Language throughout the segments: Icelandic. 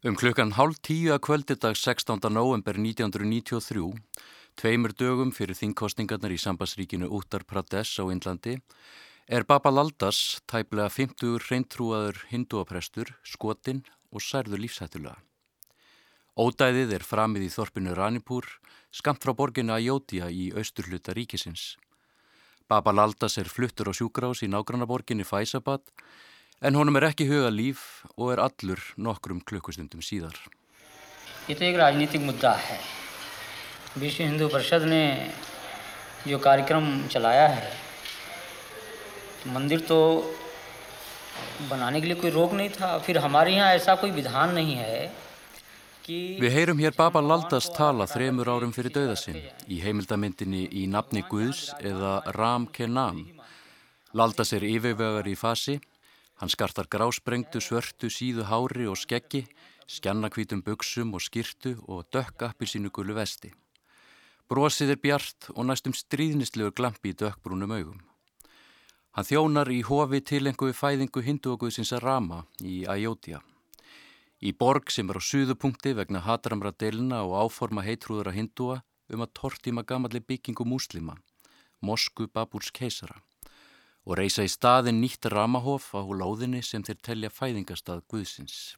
Um klukkan hálf tíu að kvöldidag 16. november 1993, tveimur dögum fyrir þingkostningarnar í sambandsríkinu Uttar Pradesh á Indlandi, er Baba Laldas, tæplega 50 reyntrúaður hinduaprestur, skotinn og særður lífshættulega. Ódæðið er framið í þorpinu Ranipur, skamt frá borginu Ajótja í austurhluta ríkisins. Baba Laldas er fluttur á sjúkrás í nágrannaborginni Fæsabad, en honum er ekki huga líf og er allur nokkrum klukkustundum síðar. ये तो एक राजनीतिक मुद्दा है विश्व हिंदू परिषद ने जो कार्यक्रम चलाया है मंदिर तो बनाने के लिए कोई रोक नहीं था फिर हमारे यहाँ ऐसा कोई विधान नहीं है Við heyrum hér Baba Laldas tala þremur árum fyrir dauðasinn í heimildamindinni í nafni Guðs eða Ram Kenam. Laldas er yfirvegar í fasi Hann skartar grásprengtu, svörtu, síðu hári og skeggi, skjannakvítum buksum og skirtu og dökkappir sínu gullu vesti. Brosið er bjart og næstum stríðnislegur glampi í dökkbrúnum augum. Hann þjónar í hofi tilengu við fæðingu hinduaguðsins að Rama í Ajótja. Í borg sem er á suðupunkti vegna hatramra delina og áforma heitrúðara hindua um að tortíma gamalli byggingu múslima, Mosku Babúrs keisara og reysa í staðin nýtt ramahof á lóðinni sem þeir telja fæðingastað Guðsins.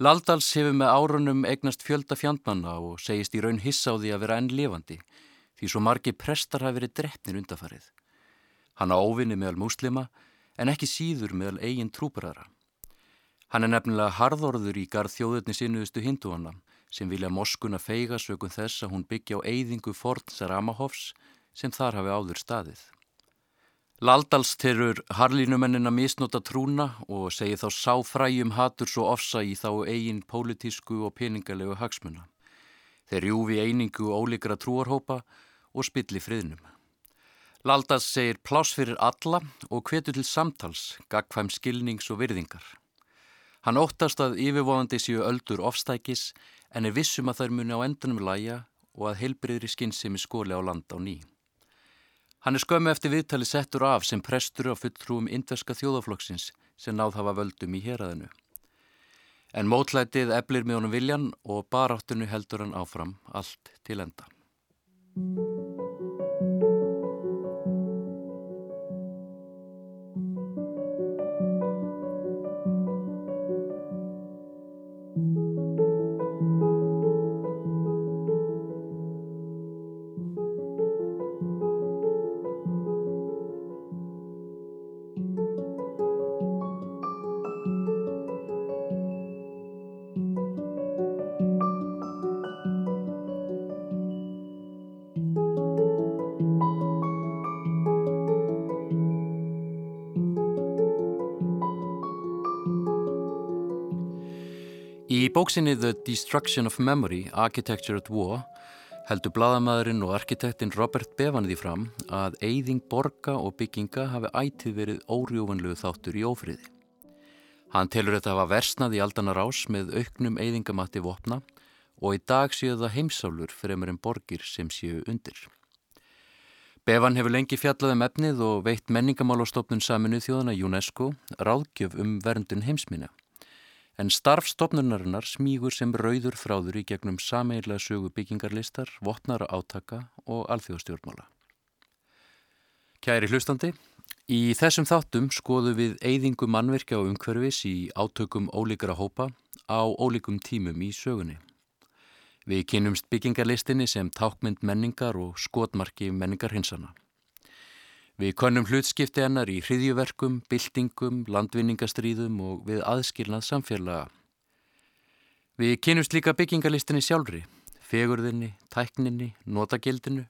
Laldals hefur með árunum eignast fjölda fjandmanna og segist í raun hissa á því að vera enn lifandi því svo margi prestar hafi verið drefnir undafarið. Hann á óvinni meðal múslima en ekki síður meðal eigin trúparara. Hann er nefnilega harðorður í garð þjóðutni sinnuðustu hinduanna sem vilja moskuna feiga sögum þess að hún byggja á eyðingu forns ramahofs sem þar hafi áður staðið. Laldals terur harlínumennina misnota trúna og segi þá sáfræjum hatur svo ofsa í þá eigin pólitísku og peningalegu hagsmuna. Þeir júfi einingu ólíkra trúarhópa og spilli friðnum. Laldals segir plás fyrir alla og hvetur til samtals, gagfæm skilnings og virðingar. Hann óttast að yfirvofandi séu öldur ofstækis en er vissum að þær muni á endunum læja og að heilbriðri skinnsemi skóli á land á nýjum. Hann er skömmu eftir viðtali settur af sem prestur á fulltrúum indverska þjóðaflokksins sem náð hafa völdum í héræðinu. En mótlætið eblir með honum viljan og baráttinu heldur hann áfram allt til enda. Bóksinni The Destruction of Memory, Architecture at War heldur bladamæðurinn og arkitektinn Robert Bevan því fram að eyðing borga og bygginga hafi ætið verið órjófanlegu þáttur í ófriði. Hann telur þetta að hafa versnað í aldanar ás með auknum eyðingamatti vopna og í dag séu það heimsálur fremur en borgir sem séu undir. Bevan hefur lengi fjallað um efnið og veitt menningamálastofnun saminu þjóðana UNESCO ráðgjöf um verndun heimsminna en starfstofnunarinnar smígur sem rauður þráður í gegnum sameiglega sögu byggingarlistar, vopnara átaka og alþjóðstjórnmála. Kæri hlustandi, í þessum þáttum skoðu við eyðingu mannverkja og umhverfis í átökum ólíkara hópa á ólíkum tímum í sögunni. Við kynumst byggingarlistinni sem tákmynd menningar og skotmarki menningar hinsana. Við konum hlutskipti hennar í hriðjuverkum, byltingum, landvinningastríðum og við aðskilnað samfélaga. Við kynumst líka byggingarlistinni sjálfri, fegurðinni, tækninni, notagildinu,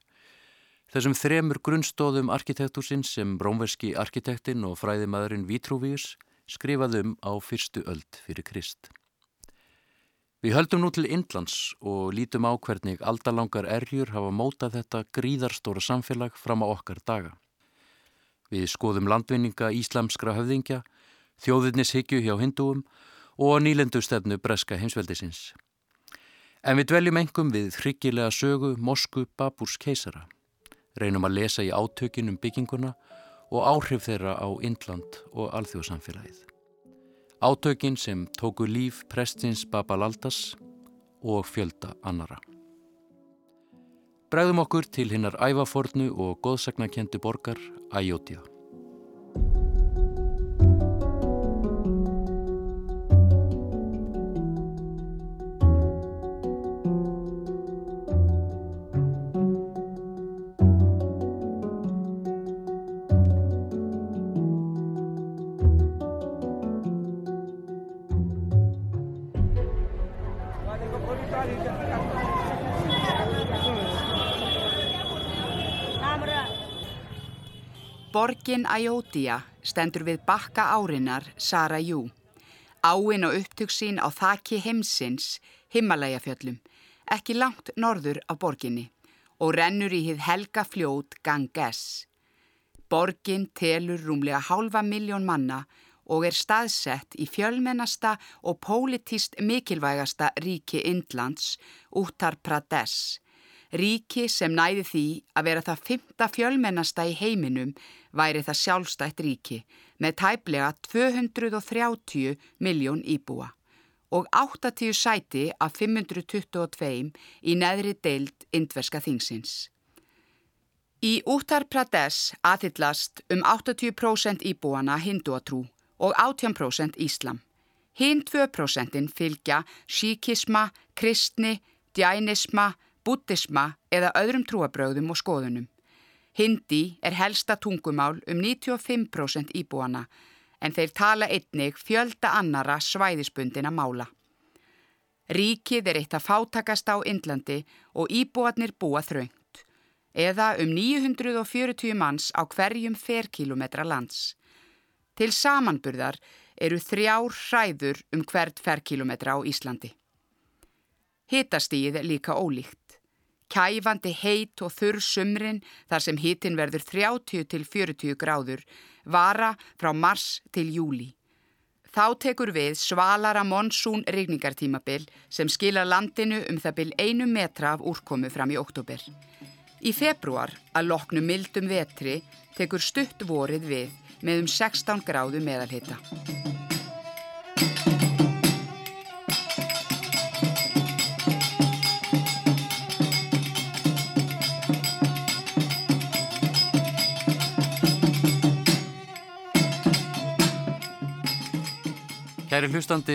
þessum þremur grunnstóðum arkitektúsins sem brómverski arkitektinn og fræðimaðurinn Vitruvius skrifaðum á fyrstu öld fyrir Krist. Við höldum nú til Indlands og lítum á hvernig aldalangar erjur hafa mótað þetta gríðarstóra samfélag fram á okkar daga. Við skoðum landvinninga íslamskra höfðingja, þjóðurnishyggju hjá hindúum og nýlendu stefnu breska heimsveldisins. En við dveljum engum við hryggilega sögu Mosku Babúrs keisara. Reynum að lesa í átökinum bygginguna og áhrif þeirra á Indland og alþjóðsamfélagið. Átökin sem tóku líf prestins Babalaldas og fjölda annara. Bregðum okkur til hinnar ævafornu og góðsagnakendi borgar Æjótið. Borgin Æjótía stendur við bakka árinar Sarajú. Áinn og upptöksín á þakki heimsins, Himalæjafjöllum, ekki langt norður af borginni og rennur í hið helga fljót Ganges. Borgin telur rúmlega hálfa miljón manna og er staðsett í fjölmennasta og pólitíst mikilvægasta ríki Indlands, Uttar Pradesh, Ríki sem næði því að vera það fymta fjölmennasta í heiminum væri það sjálfstætt ríki með tæplega 230 miljón íbúa og 80 sæti af 522 í neðri deild indverska þingsins. Í Uttar Pradesh aðhyllast um 80% íbúana hinduatrú og 18% íslam. Hinn 2% fylgja síkisma, kristni, djænisma, buddhisma eða öðrum trúabröðum og skoðunum. Hindi er helsta tungumál um 95% íbúana en þeir tala einnig fjölda annara svæðisbundina mála. Ríkið er eitt að fátakast á Indlandi og íbúarnir búa þraungt, eða um 940 manns á hverjum ferkilometra lands. Til samanburðar eru þrjár hræður um hvert ferkilometra á Íslandi. Hitastíð er líka ólíkt. Kæfandi heit og þurr sumrin þar sem hitin verður 30 til 40 gráður vara frá mars til júli. Þá tekur við svalara monsún rigningartímabil sem skila landinu um það bil einu metra af úrkomu fram í oktober. Í februar, að loknu mildum vetri, tekur stutt vorið við með um 16 gráðu meðalhita. Kæri hlustandi,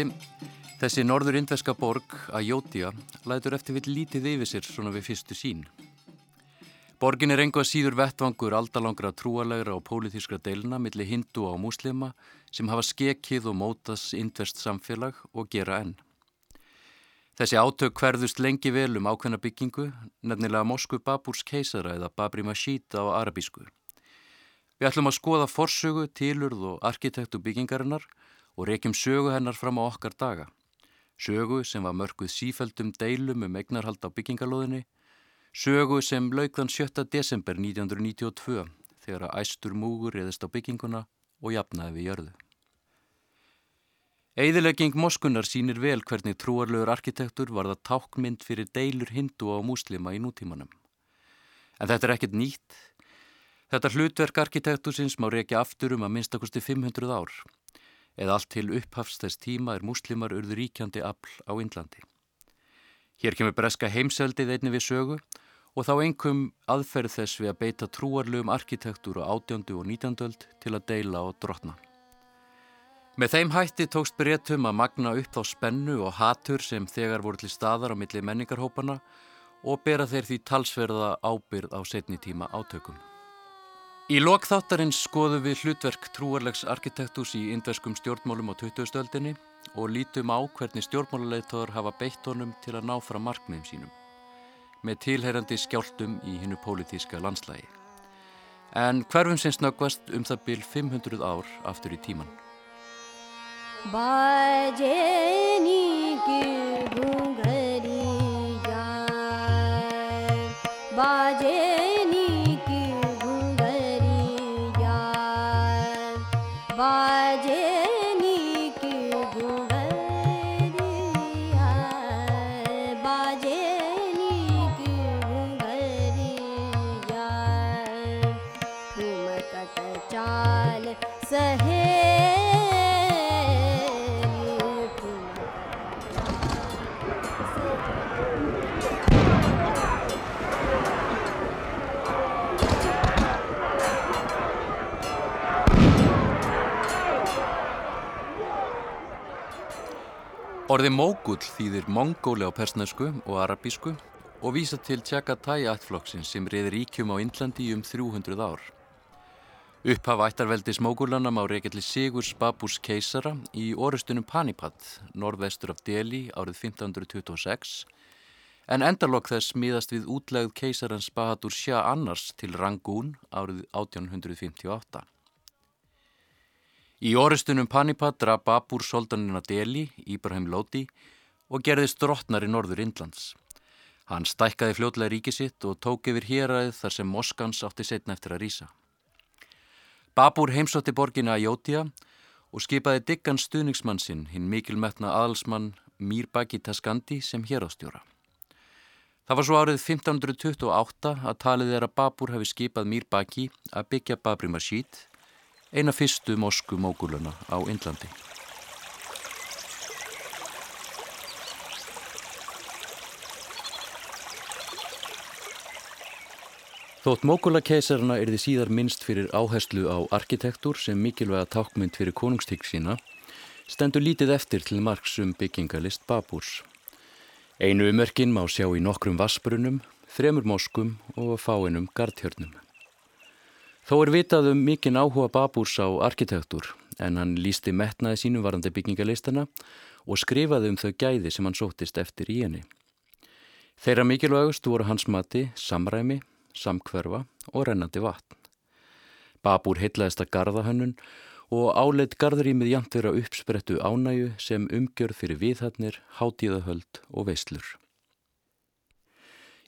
þessi norður indveska borg, Ajótía, lætur eftir vill lítið yfir sér svona við fyrstu sín. Borgin er enga síður vettvangur aldalangra trúalegra og pólitískra deilina millir hindu og muslima sem hafa skekið og mótas indvest samfélag og gera enn. Þessi átök hverðust lengi vel um ákveðna byggingu, nefnilega Moskvu Baburs keisara eða Babri Mashid á arabísku. Við ætlum að skoða forsögu, tilurð og arkitektu byggingarinnar og reykjum sögu hennar fram á okkar daga. Sögu sem var mörguð sífældum deilum um eignarhald á byggingalóðinni. Sögu sem laugðan 7. desember 1992 þegar að æstur múgur eðist á bygginguna og jafnaði við jörðu. Eðilegging Moskunar sínir vel hvernig trúarlegur arkitektur var það tákmynd fyrir deilur hindu á múslima í nútímanum. En þetta er ekkert nýtt. Þetta hlutverk arkitektursins má reykja aftur um að minnstakosti 500 ár eða allt til upphafst þess tíma er muslimar urður ríkjandi afl á Indlandi. Hér kemur breska heimseldið einni við sögu og þá engum aðferð þess við að beita trúarlegum arkitektúr á átjöndu og nítjandöld til að deila og drotna. Með þeim hætti tókst breytum að magna upp þá spennu og hatur sem þegar voru til staðar á milli menningarhópana og bera þeir því talsverða ábyrð á setni tíma átökum. Í lokþáttarins skoðum við hlutverk trúarlegs arkitektús í indverskum stjórnmálum á 2000-öldinni og lítum á hvernig stjórnmáluleitóður hafa beitt honum til að ná fram markmiðum sínum með tilherrandi skjáltum í hinnu pólitíska landslægi. En hverfum sem snöggvast um það byl 500 ár aftur í tíman. Bajeni ki bunga Orði mógull þýðir mongóli á persnesku og arabísku og vísa til Tjakatai ættflokksins sem reyði ríkjum á Indlandi um 300 ár. Upphafa ættarveldis mógulana má reykjalli Sigurs Baburs keisara í orustunum Panipat, norðvestur af Delhi árið 1526 en endalokk þess miðast við útlegð keisarans Bahadur Shah annars til Rangoon árið 1858. Í orustunum Panipat draf Babur soldanina Delhi, Íbrahim Lóti og gerðist drottnar í norður Indlands. Hann stækkaði fljótlega ríki sitt og tók yfir héræðið þar sem Moskans átti setna eftir að rýsa. Babur heimsótti borgina Ajótja og skipaði diggan stuðningsmann sinn, hinn mikilmetna aðalsmann Mírbaki Taskandi sem hér ástjóra. Það var svo árið 1528 að talið er að Babur hefði skipað Mírbaki að byggja Babri Masjid, eina fyrstu mosku móguluna á Indlandi. Þótt mókulakeisarna er því síðar minnst fyrir áherslu á arkitektúr sem mikilvæga tákmynd fyrir konungstík sína, stendur lítið eftir til margs um byggingalist Babúrs. Einu umörkin má sjá í nokkrum vassbrunum, þremur moskum og fáinum gardhjörnum. Þó er vitað um mikinn áhuga Babúrs á arkitektúr en hann lísti metnaði sínum varandi byggingalistana og skrifaði um þau gæði sem hann sóttist eftir í henni. Þeirra mikilvægust voru hans mati samræmi, samkverfa og rennandi vatn. Babúr heitlaðist að garðahönnun og áleitt garðrýmið jæmt vera uppsprettu ánægu sem umgjörð fyrir viðhætnir, hátíðahöld og veislur.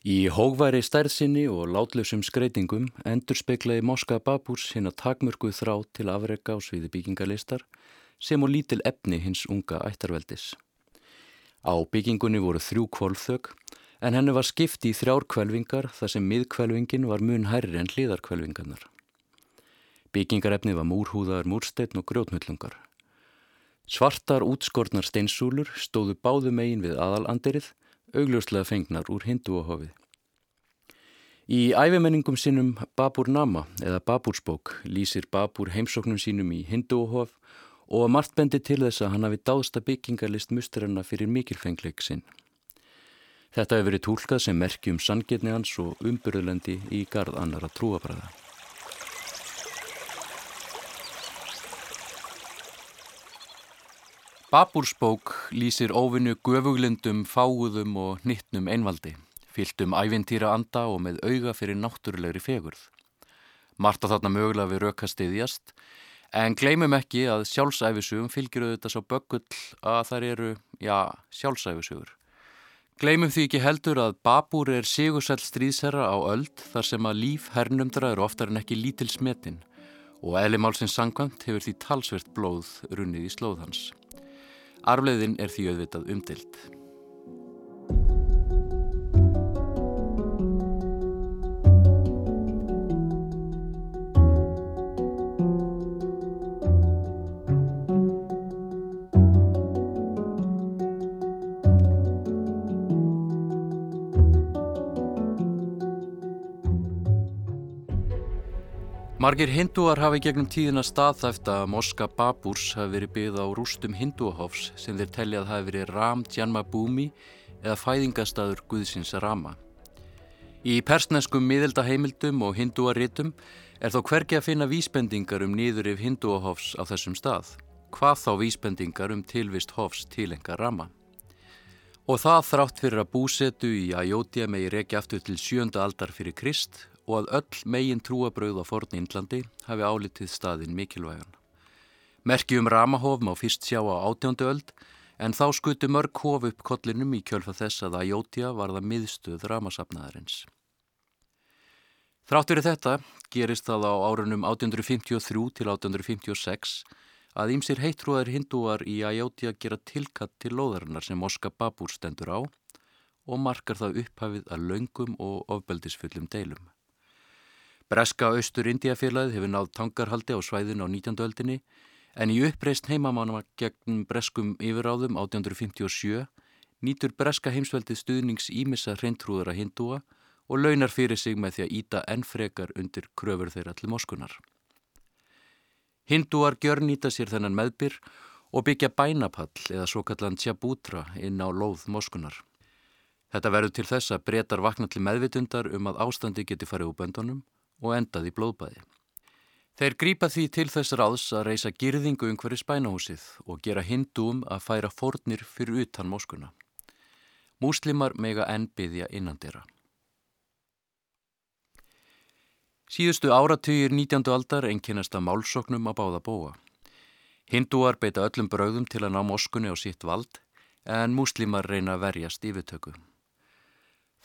Í hógværi stærðsinni og látlausum skreitingum endur speiklaði Moska Babúrs hinn að takmörguð þrá til afrega á sviði byggingalistar sem og lítil efni hins unga ættarveldis. Á byggingunni voru þrjú kvolþög en henni var skipti í þrjár kvelvingar þar sem miðkvelvingin var mun hærri en hliðarkvelvingarnar. Byggingarefni var múrhúðar, múrsteinn og grjótnullungar. Svartar útskortnar steinsúlur stóðu báðu megin við aðalandirið, augljóslega fengnar úr hinduahofið. Í æfimenningum sinnum Babur Nama eða Babursbók lýsir Babur heimsóknum sínum í hinduahof og margt bendi til þess að hann hafi dásta byggingarlist musterina fyrir mikilfengleik sinn. Þetta hefur verið tólkað sem merki um sangirni hans og umbyrðulendi í garð annara trúabræða. Babúrsbók lýsir óvinnu göfuglindum, fáuðum og hnittnum einvaldi, fyllt um ævintýra anda og með auga fyrir náttúrulegri fegurð. Marta þarna mögulega við röka stiðjast, en gleymum ekki að sjálfsæfisugum fylgir auðvitað svo böggull að þær eru, já, sjálfsæfisugur. Gleimum því ekki heldur að Babúr er sigursæl stríðsherra á öld þar sem að líf hernumdra eru oftar en ekki lítil smetin og eðlimálsins sangkvæmt hefur því talsvert blóð runnið í slóð hans. Arfleiðin er því auðvitað umdilt. Margir hindúar hafi gegnum tíðina staðþæft að Moska Babúrs hafi verið byggð á rústum hindúahofs sem þeir teljað hafi verið Ram Djanmabúmi eða fæðingastadur Guðsins Rama. Í persneskum miðeldaheimildum og hindúaritum er þó hvergi að finna vísbendingar um nýðurif hindúahofs á þessum stað. Hvað þá vísbendingar um tilvist hofs tilenga Rama. Og það þrátt fyrir að búsetu í Ajótja megi reykja aftur til sjönda aldar fyrir Krist og að öll megin trúabrauð á forn Índlandi hafi álitið staðin mikilvægan. Merki um Ramahof má fyrst sjá á átjándu öld en þá skutu mörg hof upp kollinum í kjölfa þess að Ajótja var það miðstöð Ramasafnaðarins. Þráttur í þetta gerist það á árunum 1853 til 1856 að ímsir heittrúðar hindúar í Ajótja gera tilkatt til loðarinnar sem Moska Babúr stendur á og markar það upphafið að laungum og ofbeldisfullum deilum. Breska austur Indiafélagið hefur náð tangarhaldi á svæðinu á 19. öldinni en í uppreist heimamána gegn breskum yfiráðum 1857 nýtur breska heimsveldið stuðnings ímissa hreintrúðara hindúa og launar fyrir sig með því að íta enn frekar undir kröfur þeirra til moskunar. Hindúar gjör nýta sér þennan meðbyr og byggja bænapall eða svo kallan tjabútra inn á lóð moskunar. Þetta verður til þess að breytar vakna til meðvitundar um að ástandi geti farið úr böndunum og endað í blóðbæði. Þeir grípa því til þess ráðs að reysa girðingu umhverju spænahúsið og gera hindúum að færa fórnir fyrir utan moskuna. Múslimar mega enn byggja innandira. Síðustu áratugir 19. aldar einkennast að málsoknum að báða búa. Hindúar beita öllum bröðum til að ná moskunni á sitt vald en múslimar reyna að verjast yfirtöku.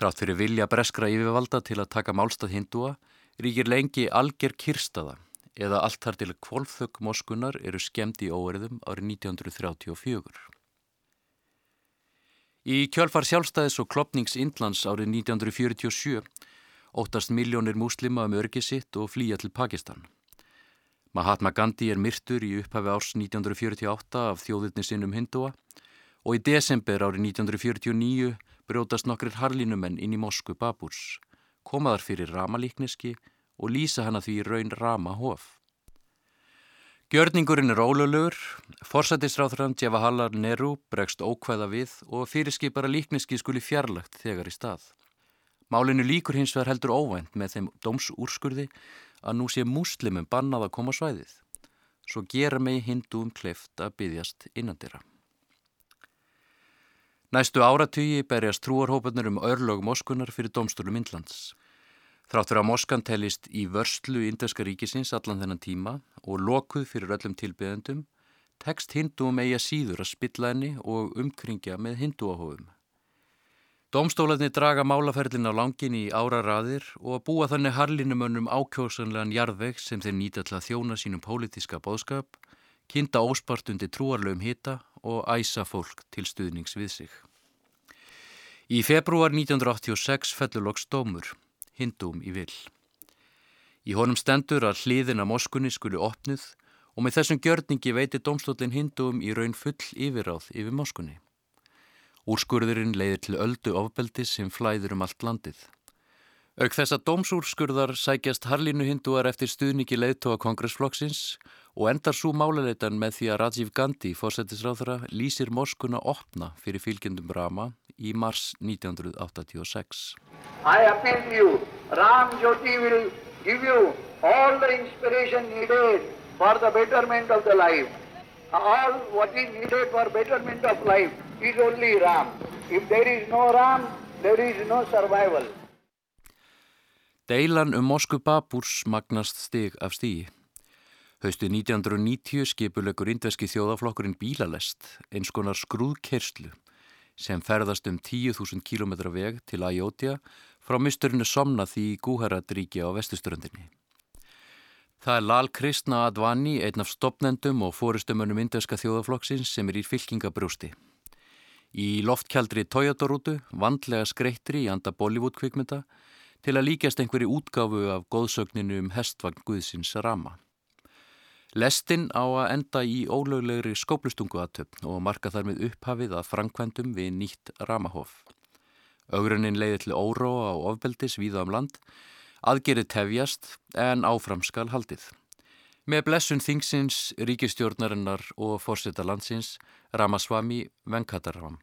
Þrátt fyrir vilja breskra yfirvalda til að taka málstað hindúa ríkir lengi alger kirstaða eða allt þar til kvolþökk moskunar eru skemmt í óerðum árið 1934. Í kjölfar sjálfstæðis og klopnings Indlands árið 1947 óttast miljónir múslima um örgi sitt og flýja til Pakistan. Mahatma Gandhi er myrtur í upphafi árs 1948 af þjóðutni sinnum hindúa og í desember árið 1949 brjótast nokkrir harlinumenn inn í Mosku Baburs, komaðar fyrir ramalíkneski og lýsa hana því raun rama hof. Gjörningurinn er ólöflugur, forsættisráþrann Djevahallar Neru bregst ókvæða við og fyrirskipara líkneski skuli fjarlagt þegar í stað. Málinu líkur hins vegar heldur óvænt með þeim dómsúrskurði að nú sé múslimum bannað að koma svæðið. Svo gera megi hindúum kleift að byggjast innandira. Næstu áratugi berjast trúarhópanur um örlög Moskunar fyrir domstólum Indlands. Þráttur að Moskan telist í vörslu Inderska ríkisins allan þennan tíma og lokuð fyrir öllum tilbyðendum, tekst hindúum eiga síður að spilla henni og umkringja með hindúahófum. Dómstólarni draga málaferlin á langin í ára raðir og að búa þannig harlinumönnum ákjósanlegan jarðveg sem þeir nýta til að þjóna sínum pólitiska bóðskap, kynnta óspart undir trúarlegum hita og æsa fólk til stuðnings við sig. Í februar 1986 fellur loks dómur hindúm í vill. Í honum stendur að hliðina moskunni skuli opnuð og með þessum gjörningi veitir domstólinn hindúum í raun full yfirráð yfir moskunni. Úrskurðurinn leiðir til öldu ofbeldis sem flæður um allt landið. Auk þess að dómsúrskurðar sækjast Harlínu hindúar eftir stuðningi leiðtóa kongressflokksins og endar svo máleitan með því að Rajiv Gandhi, fórsetisráðara, lýsir moskuna opna fyrir fylgjendum Rama í mars 1986. I appeal to you, Ram Jyoti will give you all the inspiration needed for the betterment of the life. All what is needed for betterment of life is only Ram. If there is no Ram, there is no survival. Deilan um Mosku Baburs magnast stig af stígi. Haustið 1990 skipulegur indveski þjóðaflokkurinn bílalest, eins konar skrúðkerslu, sem ferðast um 10.000 km veg til Ajótja frá mysturinu Somnath í Gúharadríki á vestuströndinni. Það er Lal Krishna Advani, einn af stopnendum og fórustumönum indveska þjóðaflokksins sem er í fylkingabrústi. Í loftkjaldri Toyota-rútu, vandlega skreittri í anda Bollywood-kvikmynda, til að líkjast einhverju útgáfu af góðsögninu um hestvagn Guðsins Rama. Lestinn á að enda í ólöglegri skóplustungu aðtöfn og marka þar með upphafið að framkvæmdum við nýtt Ramahof. Ögrunin leiði til óróa á ofbeldis víða um land, aðgerið tefjast en áframskal haldið. Með blessun þingsins, ríkistjórnarinnar og fórseta landsins Ramaswamy Venkataram.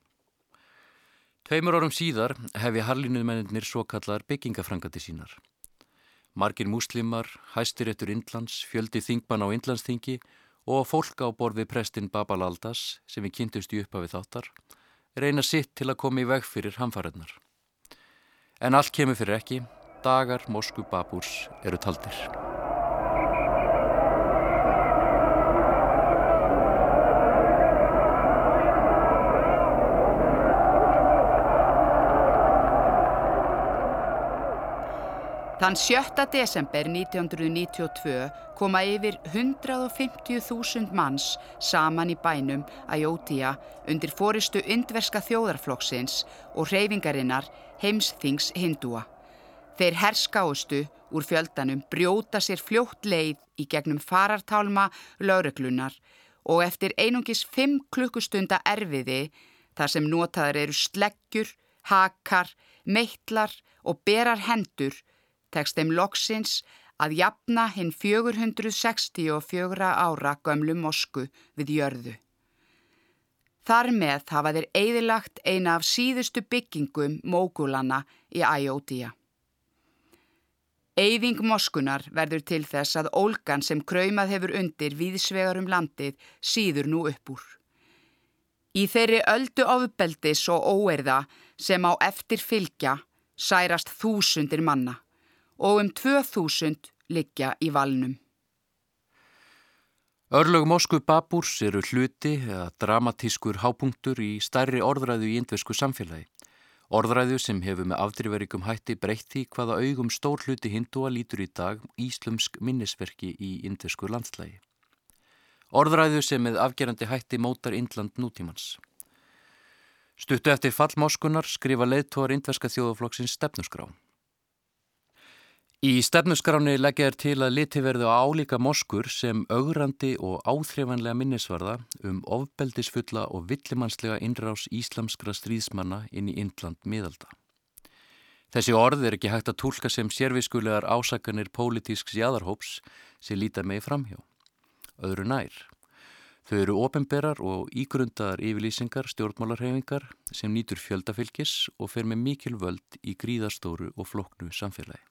Tveimur árum síðar hefi harlinuðmennir svo kallar byggingafrangandi sínar. Margir múslimar, hæstiréttur Indlands, fjöldi þingban á Indlandsþingi og fólk á borð við prestin Babal Aldas sem við kynntumst í upphafi þáttar reyna sitt til að koma í veg fyrir hamfæriðnar. En allt kemur fyrir ekki, dagar Mosku Baburs eru taldir. Þann 7. desember 1992 koma yfir 150.000 manns saman í bænum Ajótía undir fóristu indverska þjóðarflokksins og hreyfingarinnar heimsþings hindúa. Þeir herskáustu úr fjöldanum brjóta sér fljótt leið í gegnum farartálma lauruglunar og eftir einungis 5 klukkustunda erfiði þar sem notaður eru sleggjur, hakar, meitlar og berar hendur tekst þeim loksins að jafna hinn 464 ára gömlu mosku við jörðu. Þar með hafa þeir eðilagt eina af síðustu byggingum mógulana í Æjótía. Eyðing moskunar verður til þess að ólgan sem kraumað hefur undir víðsvegar um landið síður nú upp úr. Í þeirri öldu ofbeldis og óerða sem á eftir fylgja særast þúsundir manna og um tvö þúsund liggja í valnum. Örlög Moskvu Babúrs eru hluti eða dramatískur hápunktur í stærri orðræðu í indvesku samfélagi. Orðræðu sem hefur með afdrifarikum hætti breytti hvaða augum stór hluti hindúa lítur í dag íslumsk minnisverki í indesku landslægi. Orðræðu sem með afgerandi hætti mótar Indland nútímans. Stuttu eftir fallmáskunar skrifa leðtóar indverska þjóðaflokksins stefnusgrá. Í stefnuskráni leggja er til að liti verðu álíka moskur sem augrandi og áþreifanlega minnisvarða um ofbeldisfulla og villimannslega innrás íslamskra stríðsmanna inn í Indland miðalda. Þessi orð er ekki hægt að tólka sem sérviskulegar ásakanir pólitísks jæðarhóps sem lítar megi framhjá. Öðru nær. Þau eru ofinberar og ígrundaðar yfirlýsingar stjórnmálarhefingar sem nýtur fjöldafylgis og fer með mikil völd í gríðastóru og floknu samfélagi.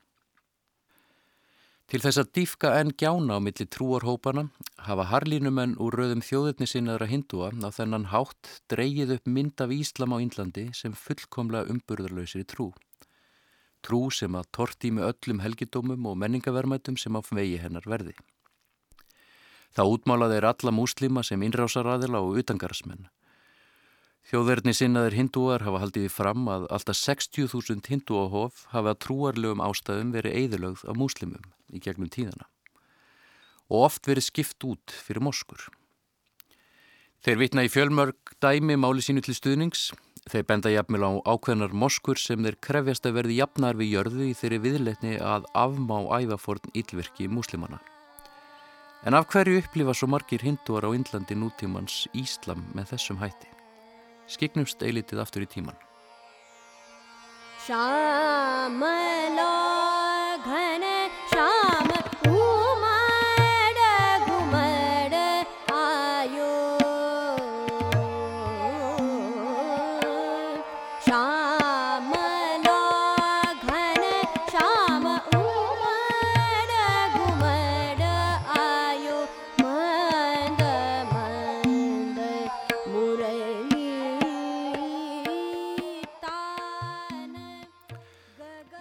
Til þess að dýfka enn gjána á milli trúarhópana hafa harlínumenn úr rauðum þjóðurni sinnaðra hindúa á þennan hátt dreyið upp mynd af Íslam á Índlandi sem fullkomlega umburðarlausir í trú. Trú sem að torti með öllum helgidómum og menningavermætum sem á vegi hennar verði. Það útmálaði er alla múslima sem innrásaræðila og utangarsmenn. Þjóðverðni sinnaðir hindúar hafa haldið fram að alltaf 60.000 hindúahof hafa trúarlegum ástæðum verið eðilögð af múslimum í gegnum tíðana og oft verið skipt út fyrir moskur. Þeir vitna í fjölmörg dæmi máli sínu til stuðnings. Þeir benda jafnvel á ákveðnar moskur sem þeir krefjast að verði jafnar við jörðu í þeirri viðleitni að afmá ævaforn ílverki múslimana. En af hverju upplifa svo margir hindúar á Índlandi nútímans Íslam með þessum hætti? skiknumst eilitið aftur í tíman Sjámalá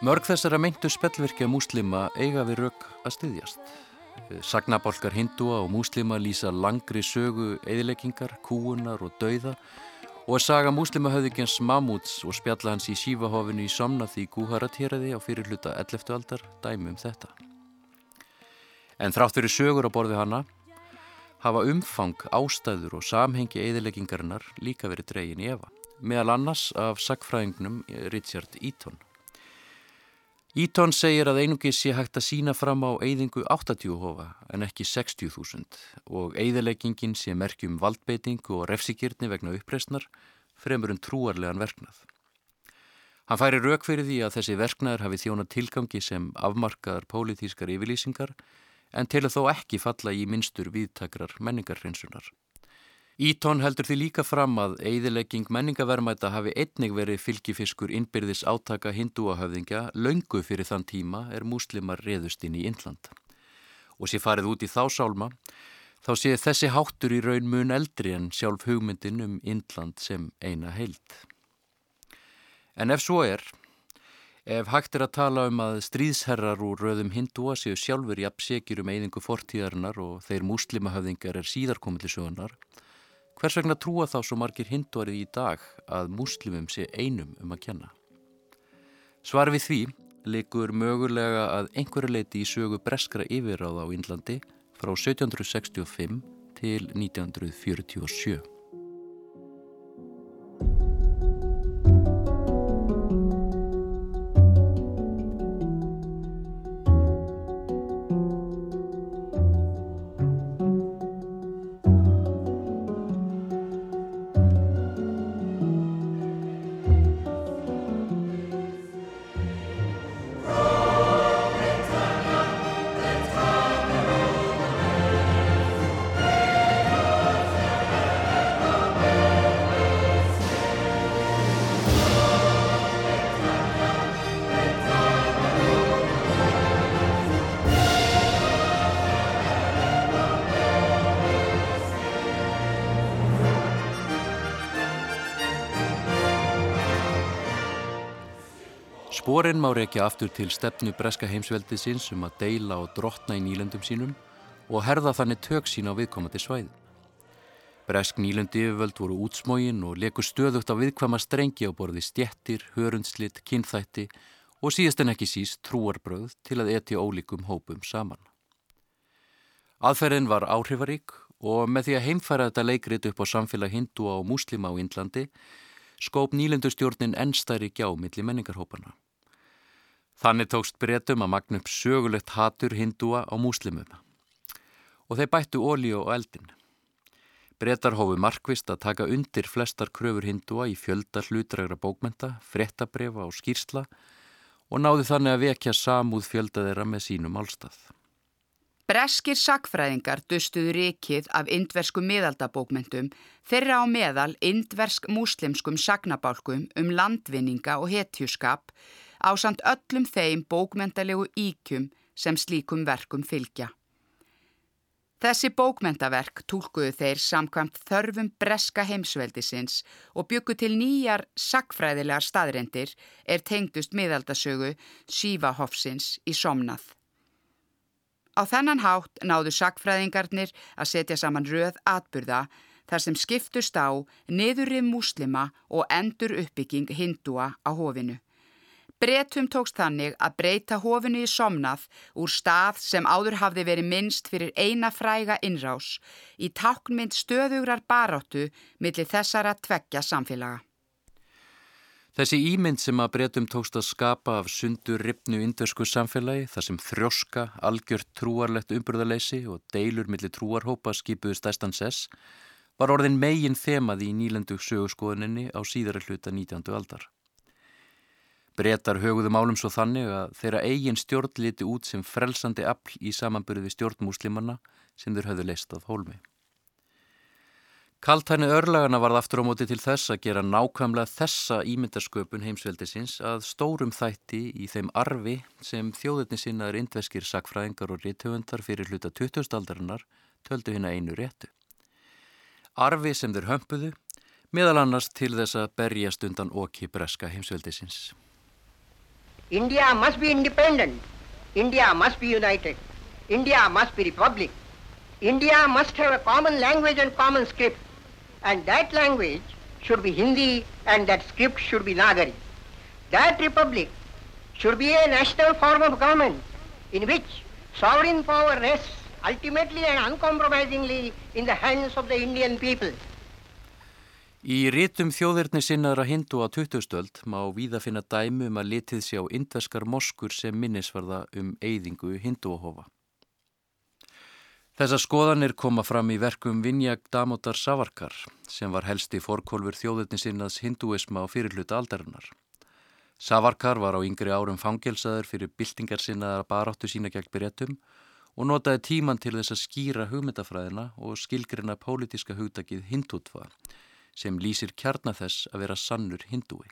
Mörg þessara meintu spellvirkja múslima eiga við rauk að styðjast. Sagnabálkar hindúa og múslima lýsa langri sögu eðileggingar, kúunar og dauða og að saga múslimahöðingjans Mamúts og spjalla hans í sífahofinu í Somnath í Guharatýraði á fyrir hluta 11. aldar dæmi um þetta. En þrátt fyrir sögur á borði hana hafa umfang, ástæður og samhengi eðileggingarinnar líka verið dregin í Eva, meðal annars af sagfræðingnum Richard Eaton. Eaton segir að einungis sé hægt að sína fram á eyðingu 80 hofa en ekki 60.000 og eyðileggingin sé merkjum valdbeitingu og refsigirni vegna uppreysnar fremur en trúarlegan verknað. Hann færi rauk fyrir því að þessi verknaður hafi þjónað tilgangi sem afmarkaðar pólitískar yfirlýsingar en til að þó ekki falla í minnstur viðtakrar menningarhreinsunar. Ítón heldur því líka fram að eigðilegging menningavermæta hafi einnig verið fylgifiskur innbyrðis átaka hindúahöfðingja löngu fyrir þann tíma er múslimar reðust inn í Indland. Og sé farið út í þá sálma, þá sé þessi háttur í raun mun eldri en sjálf hugmyndin um Indland sem eina heild. En ef svo er, ef hægt er að tala um að stríðsherrar úr röðum hindúa séu sjálfur jafn segir um eyðingu fortíðarinnar og þeir múslimahöfðingar er síðarkomilli sögunar, Hvers vegna trúa þá svo margir hindúarið í dag að múslimum sé einum um að kenna? Svar við því leikur mögulega að einhverju leiti í sögu breskra yfirráða á Índlandi frá 1765 til 1947. Sporin má rekja aftur til stefnu breska heimsveldisins um að deila og drotna í nýlendum sínum og herða þannig tök sín á viðkomandi svæði. Bresk nýlendi yfirvöld voru útsmógin og leku stöðugt á viðkvæma strengi á borði stjettir, hörundslitt, kynþætti og síðast en ekki síst trúarbröð til að etja ólíkum hópum saman. Aðferðin var áhrifarík og með því að heimfæra þetta leikrit upp á samfélag hindúa og múslima á Índlandi skóp nýlendustjórnin ennstæri gjá millir menningarhópana. Þannig tókst breytum að magna upp sögulegt hatur hindúa á múslimum og þeir bættu ólíu og eldin. Breytar hófu markvist að taka undir flestar kröfur hindúa í fjölda hlutrægra bókmenta, frettabrefa og skýrsla og náðu þannig að vekja samúð fjölda þeirra með sínum álstað. Breskir sakfræðingar dustuðu rikið af indverskum miðaldabókmentum þeirra á meðal indversk múslimskum sagnabálkum um landvinninga og hetjuskap á samt öllum þeim bókmentalegu íkjum sem slíkum verkum fylgja. Þessi bókmentaverk tólkuðu þeir samkvæmt þörfum breska heimsveldisins og byggu til nýjar sakfræðilegar staðrendir er tengdust miðaldasögu Sívahofsins í Somnað. Á þennan hátt náðu sakfræðingarnir að setja saman röð atburða þar sem skiptust á niðurrið múslima og endur uppbygging hindúa á hofinu. Bretum tókst þannig að breyta hofinu í somnað úr stað sem áður hafði verið minnst fyrir eina fræga innrás í táknmynd stöðugrar baráttu millir þessara tveggja samfélaga. Þessi ímynd sem að breytum tókst að skapa af sundur ripnu indversku samfélagi þar sem þrjóska, algjört trúarlegt umburðarleysi og deilur millir trúarhópa skipuðu stæstan sess var orðin megin þemaði í nýlendu sögurskoðuninni á síðara hluta 19. aldar. Bretar höguðu málum svo þannig að þeirra eigin stjórn liti út sem frelsandi afl í samanbyrði stjórnmúslimanna sem þeir höfðu leist af hólmi. Kaltæni örlagana varð aftur á móti til þess að gera nákvæmlega þessa ímyndarsköpun heimsveldisins að stórum þætti í þeim arfi sem þjóðurni sinnaður indveskir sakfræðingar og rítöfundar fyrir hluta 20. aldarinnar töldu hérna einu réttu. Arfi sem þeir hömpuðu, meðal annars til þess að berjast undan okki breska heimsveldisins. India must be independent. India must be united. India must be republic. India must have a common language and common script. And that language should be Hindi and that script should be Nagari. That republic should be a national form of government in which sovereign power rests ultimately and uncompromisingly in the hands of the Indian people. Í rítum þjóðirni sinnaðra hindu á 2000-öld má víða finna dæmi um að litið sé á indveskar moskur sem minnisvarða um eyðingu hinduahofa. Þessar skoðanir koma fram í verkum Vinjag Damodar Savarkar sem var helsti fórkólfur þjóðirni sinnaðs hinduisma á fyrirluta aldarinnar. Savarkar var á yngri árum fangelsaður fyrir byltingar sinnaðar baráttu sína gegn byrjatum og notaði tíman til þess að skýra hugmyndafræðina og skilgrina pólitiska hugdakið hindutva sem lýsir kjarnar þess að vera sannur hindúi.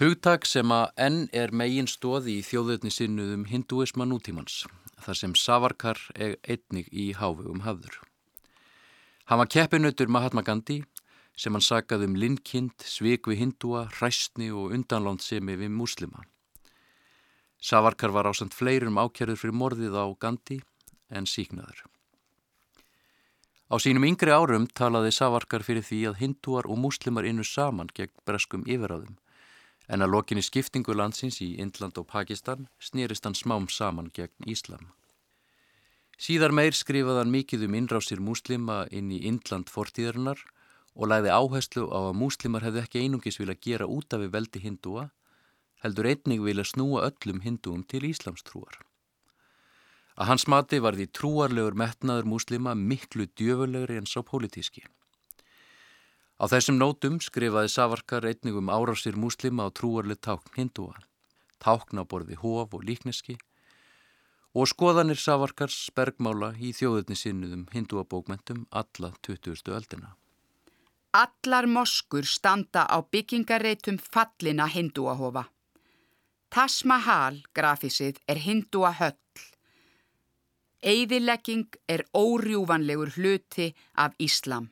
Hugtak sem að enn er megin stóði í þjóðöfni sinnuðum hindúisma nútímans, þar sem Savarkar er einnig í hávegum hafður. Hann var keppinautur Mahatma Gandhi sem hann sagaði um linnkind, svik við hindúa, hræstni og undanlándsemi við muslima. Savarkar var ásand fleirum ákjærður fyrir morðið á Gandhi en síknaður. Á sínum yngri árum talaði Savarkar fyrir því að hindúar og múslimar innu saman gegn breskum yfiráðum en að lokinni skiptingu landsins í Indland og Pakistan snýrist hann smám saman gegn Íslam. Síðar meir skrifaði hann mikið um innrásir múslima inn í Indland fortíðarinnar og læði áherslu á að múslimar hefði ekki einungis vilja gera út af við veldi hindúa, heldur einnig vilja snúa öllum hindúum til Íslamstrúar. Að hans mati var því trúarlegur metnaður múslima miklu djöfulegri en sá pólitíski. Á þessum nótum skrifaði Savarkar einnig um árásir múslima á trúarleg tákn hindúa, tákn á borði hóf og líkneski og skoðanir Savarkars bergmála í þjóðutni sinnuðum hindúabókmentum alla 20. öldina. Allar moskur standa á byggingareitum fallina hindúahofa. Taj Mahal grafísið er hindúa höll Eyðilegging er órjúvanlegur hluti af Íslam.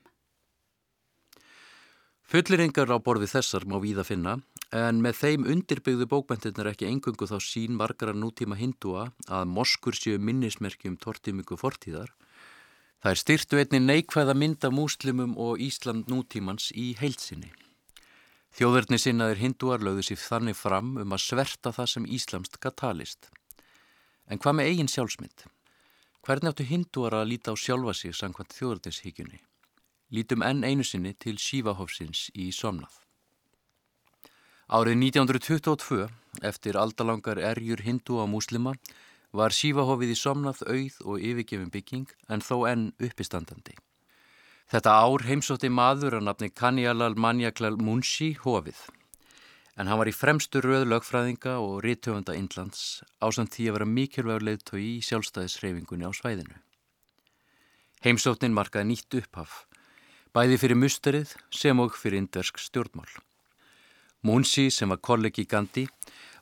Fulliringar á borði þessar má víða finna En með þeim undirbyggðu bókbentirnir ekki engungu þá sín margara nútíma hindúa að moskur séu minnismerki um tortimingu fortíðar. Það er styrtu einni neikvæða mynda múslimum og Ísland nútímans í heilsinni. Þjóðverðni sinnaðir hindúar lögðu sér þannig fram um að sverta það sem Íslamst katalist. En hvað með eigin sjálfsmynd? Hvernig áttu hindúar að líta á sjálfa sig sangkvæmt þjóðverðinshíkjunni? Lítum enn einu sinni til Sívahofsins í Somnað. Árið 1922, eftir aldalangar erjur hindu á múslima, var Sívahofið í somnað auð og yfirgefin bygging en þó enn uppistandandi. Þetta ár heimsótti maður að nafni Kanjalal Manjaklal Munshi hofið. En hann var í fremstu röð lögfræðinga og rítöfunda Indlands ásand því að vera mikilvægur leiðtói í sjálfstæðisreifingunni á svæðinu. Heimsóttin markaði nýtt upphaf, bæði fyrir musterið sem og fyrir indversk stjórnmál. Munsi sem var kollegi Gandhi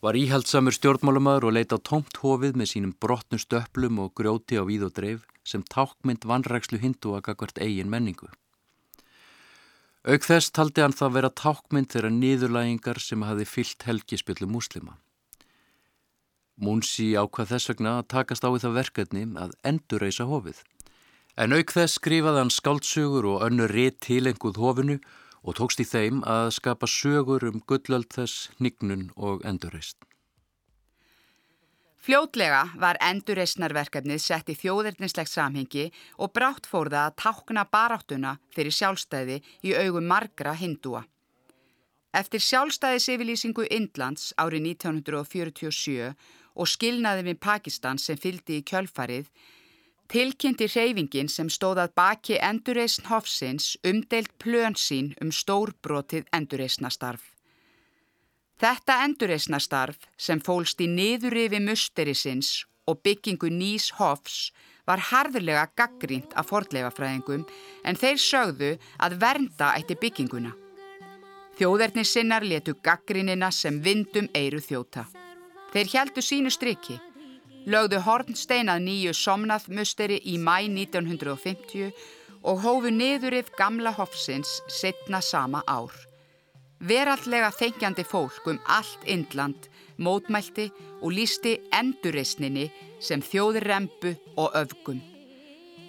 var íhaldsamur stjórnmálumæður og leita á tómt hofið með sínum brotnu stöplum og grjóti á víð og dreif sem tákmynd vanrækslu hindu að gagvart eigin menningu. Auk þess taldi hann það vera tákmynd þeirra niðurlægingar sem hafi fyllt helgispillu múslima. Munsi ákvað þess vegna að takast á í það verkefni að endurreisa hofið. En auk þess skrifaði hann skáltsugur og önnu rétt tilenguð hofinu og tókst í þeim að skapa sögur um gullöld þess, nignun og endurreist. Fljótlega var endurreisnarverkefnið sett í þjóðirnislegt samhengi og brátt fór það að tákna baráttuna fyrir sjálfstæði í augum margra hindúa. Eftir sjálfstæðisifilýsingu Indlands árið 1947 og skilnaði við Pakistan sem fyldi í kjölfarið Tilkynnti reyfingin sem stóðað baki endurreysn Hofsins umdeilt plön sín um stórbrotið endurreysnastarf. Þetta endurreysnastarf sem fólst í niðurrifi musterisins og byggingu nýs Hofs var harðurlega gaggrínt af fordleifafræðingum en þeir sögðu að vernda eitti bygginguna. Þjóðerni sinnar letu gaggrínina sem vindum eiru þjóta. Þeir heldu sínu striki lögðu Hornsteinað nýju somnað musteri í mæ 1950 og hófu niðurif gamla hofsins setna sama ár. Verallega þengjandi fólk um allt Indland mótmælti og lísti endurreysninni sem þjóðrembu og öfgum.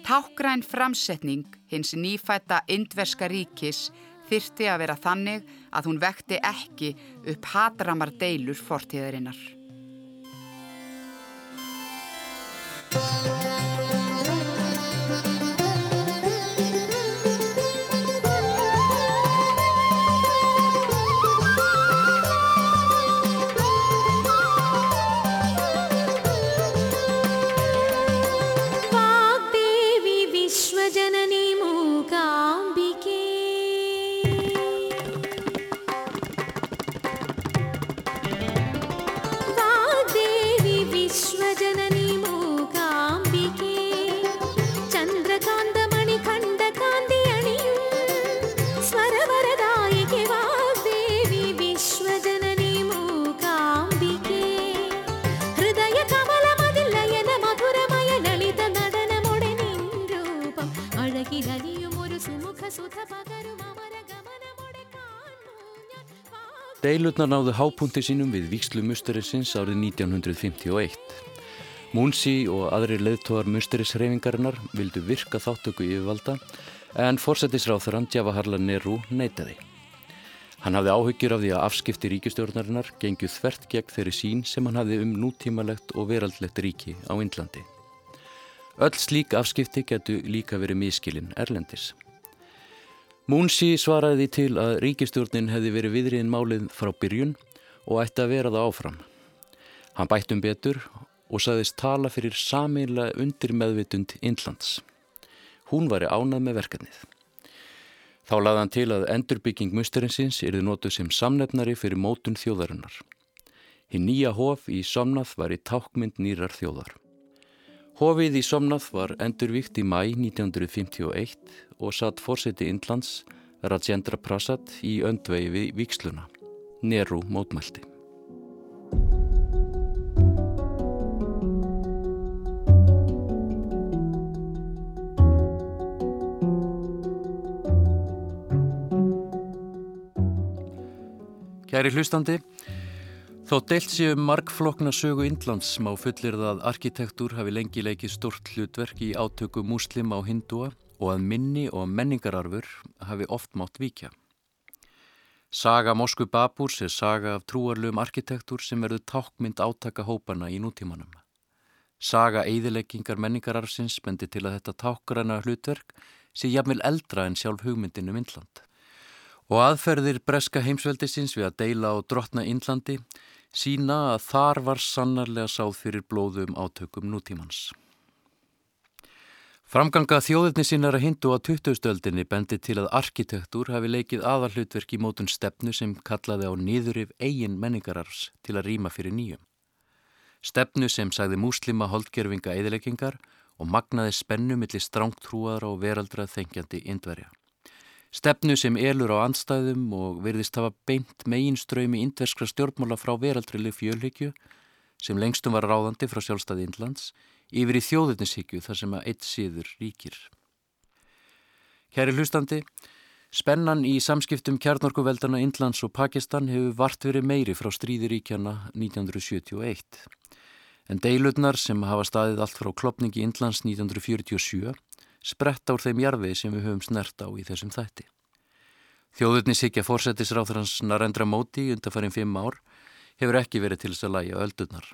Tákgræn framsetning hins nýfætta indverska ríkis þyrti að vera þannig að hún vekti ekki upp hatramar deilur fortíðarinnar. Deilutnar náðu hápunti sínum við Víkslu musterisins árið 1951. Múnsi og aðri leðtóðar musterisreifingarinnar vildu virka þáttöku yfirvalda en fórsetisráþarann Djavaharla Nehru neitaði. Hann hafði áhyggjur af því að afskipti ríkistjórnarinnar gengju þvert gegn þeirri sín sem hann hafði um nútímalegt og veraldlegt ríki á Indlandi. Öll slík afskipti getu líka verið miskilinn Erlendis. Múnsi svaraði til að ríkistjórnin hefði verið viðriðin málið frá byrjun og ætti að vera það áfram. Hann bætt um betur og saðist tala fyrir sameinlega undir meðvitund Indlands. Hún var í ánað með verkefnið. Þá laði hann til að endurbygging musterinsins yrði notuð sem samnefnari fyrir mótun þjóðarinnar. Hinn nýja hof í Somnað var í tákmynd nýrar þjóðar. Hofið í Somnað var endurvíkt í mæ 1951 og satt fórseti Indlands Rajendra Prasad í öndvegi við viksluna. Neru mótmælti. Kæri hlustandi, þó deilt séu margflokna sögu Indlands má fullir það að arkitektur hafi lengi leikið stort hlutverk í átöku múslima og hindúa og að minni og menningararfur hafi oft mátt víkja. Saga Moskvu Babúrs er saga af trúarlum arkitektur sem verður tákmynd átaka hópana í nútímanum. Saga eigðileggingar menningararfsins bendi til að þetta tákgræna hlutverk sé jafnvel eldra en sjálf hugmyndinu Indland. Um og aðferðir breska heimsveldisins við að deila á drotna Índlandi sína að þar var sannarlega sáð fyrir blóðum átökum nútímans. Framganga þjóðirni sinara hindu á 2000-öldinni bendi til að arkitektur hafi leikið aðalhlutverk í mótun stefnu sem kallaði á nýðurif eigin menningararfs til að rýma fyrir nýjum. Stefnu sem sagði múslima holdgerfinga eðileggingar og magnaði spennu millir strángtrúaðra og veraldrað þengjandi indverja. Stefnu sem elur á anstæðum og verðist hafa beint meginströymi indverskra stjórnmála frá veraldrileg fjölhyggju sem lengstum var ráðandi frá sjálfstæði Indlands yfir í þjóðurnishyggju þar sem að eitt síður ríkir. Kæri hlustandi, spennan í samskiptum kjarnorkuveldana Indlands og Pakistan hefur vart verið meiri frá stríðiríkjana 1971. En deilutnar sem hafa staðið allt frá klopningi Indlands 1947 spretta úr þeim jarfi sem við höfum snert á í þessum þætti. Þjóðurni sikja fórsetisráður hans Narendra Móti undanfærin fimm ár hefur ekki verið til þess að læja öldurnar.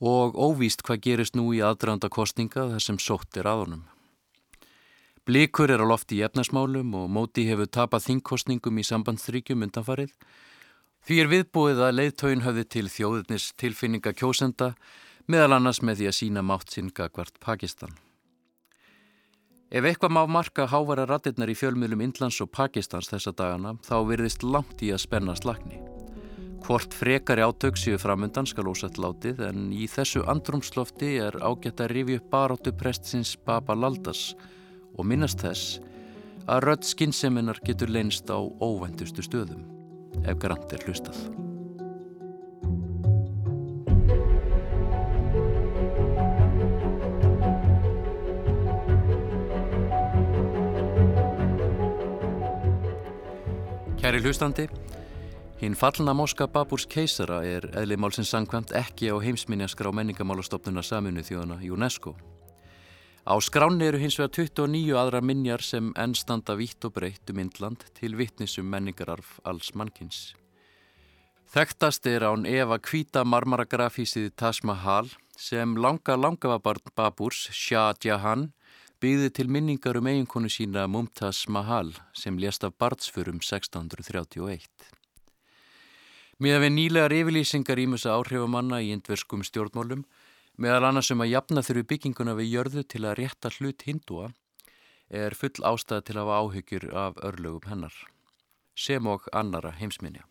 Og óvíst hvað gerist nú í aðdraðanda kostninga þar sem sótt er aðunum. Blikur er á lofti í efnarsmálum og Móti hefur tapað þingkostningum í sambandsþrykjum undanfarið. Því er viðbúið að leiðtögin höfði til þjóðurnis tilfinninga kjósenda meðal annars með því að sína mátt sinn gagvart Pakistan. Ef eitthvað má marka hávara ratirnar í fjölmiðlum Indlands og Pakistans þessa dagana þá virðist langt í að spenna slagni. Hvort frekari átök séu framundan skal ósett látið en í þessu andrumslofti er ágætt að rifi upp baróttu prestsins Baba Laldas og minnast þess að rödd skinnseminar getur leynst á óvendustu stöðum ef grant er hlustað. Kæri hlustandi, hinn fallna moska Baburs keisara er eðli málsins sangkvæmt ekki á heimsminjaskrá menningamálastofnuna saminu þjóðana UNESCO. Á skráni eru hins vegar 29 aðra minjar sem ennstanda vitt og breytt um Indland til vittnisum menningararf alls mannkins. Þekktast er án Eva Kvíta marmaragrafísið Taj Mahal sem langa langafabarn Baburs, Shah Jahan, byggði til minningar um eiginkonu sína Mumtaz Mahal sem lést af barnsförum 1631. Miða við nýlegar yfirlýsingar ímessa áhrifamanna í indverskum stjórnmálum, meðal annars um að jafna þurfi bygginguna við jörðu til að rétta hlut hindúa, er full ástæða til að hafa áhyggjur af örlögum hennar, sem og annara heimsminja.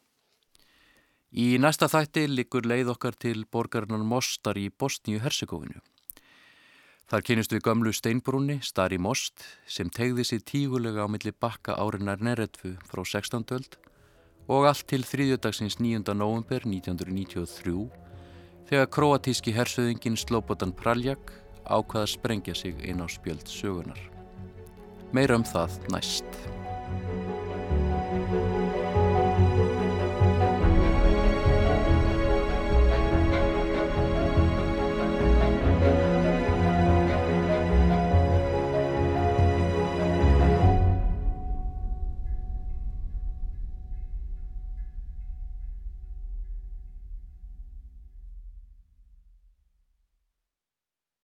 Í næsta þætti likur leið okkar til borgarinnan Mostar í Bosníu-Herzegovinu. Þar kynist við gömlu steinbrúni, Stari Most, sem tegði sér tígulega á milli bakka árinar Neretvu frá 16. öld og allt til þriðjödagsins 9. november 1993 þegar kroatíski hersöðingin Slobodan Praljak ákvaða sprengja sig inn á spjöld sögunar. Meira um það næst.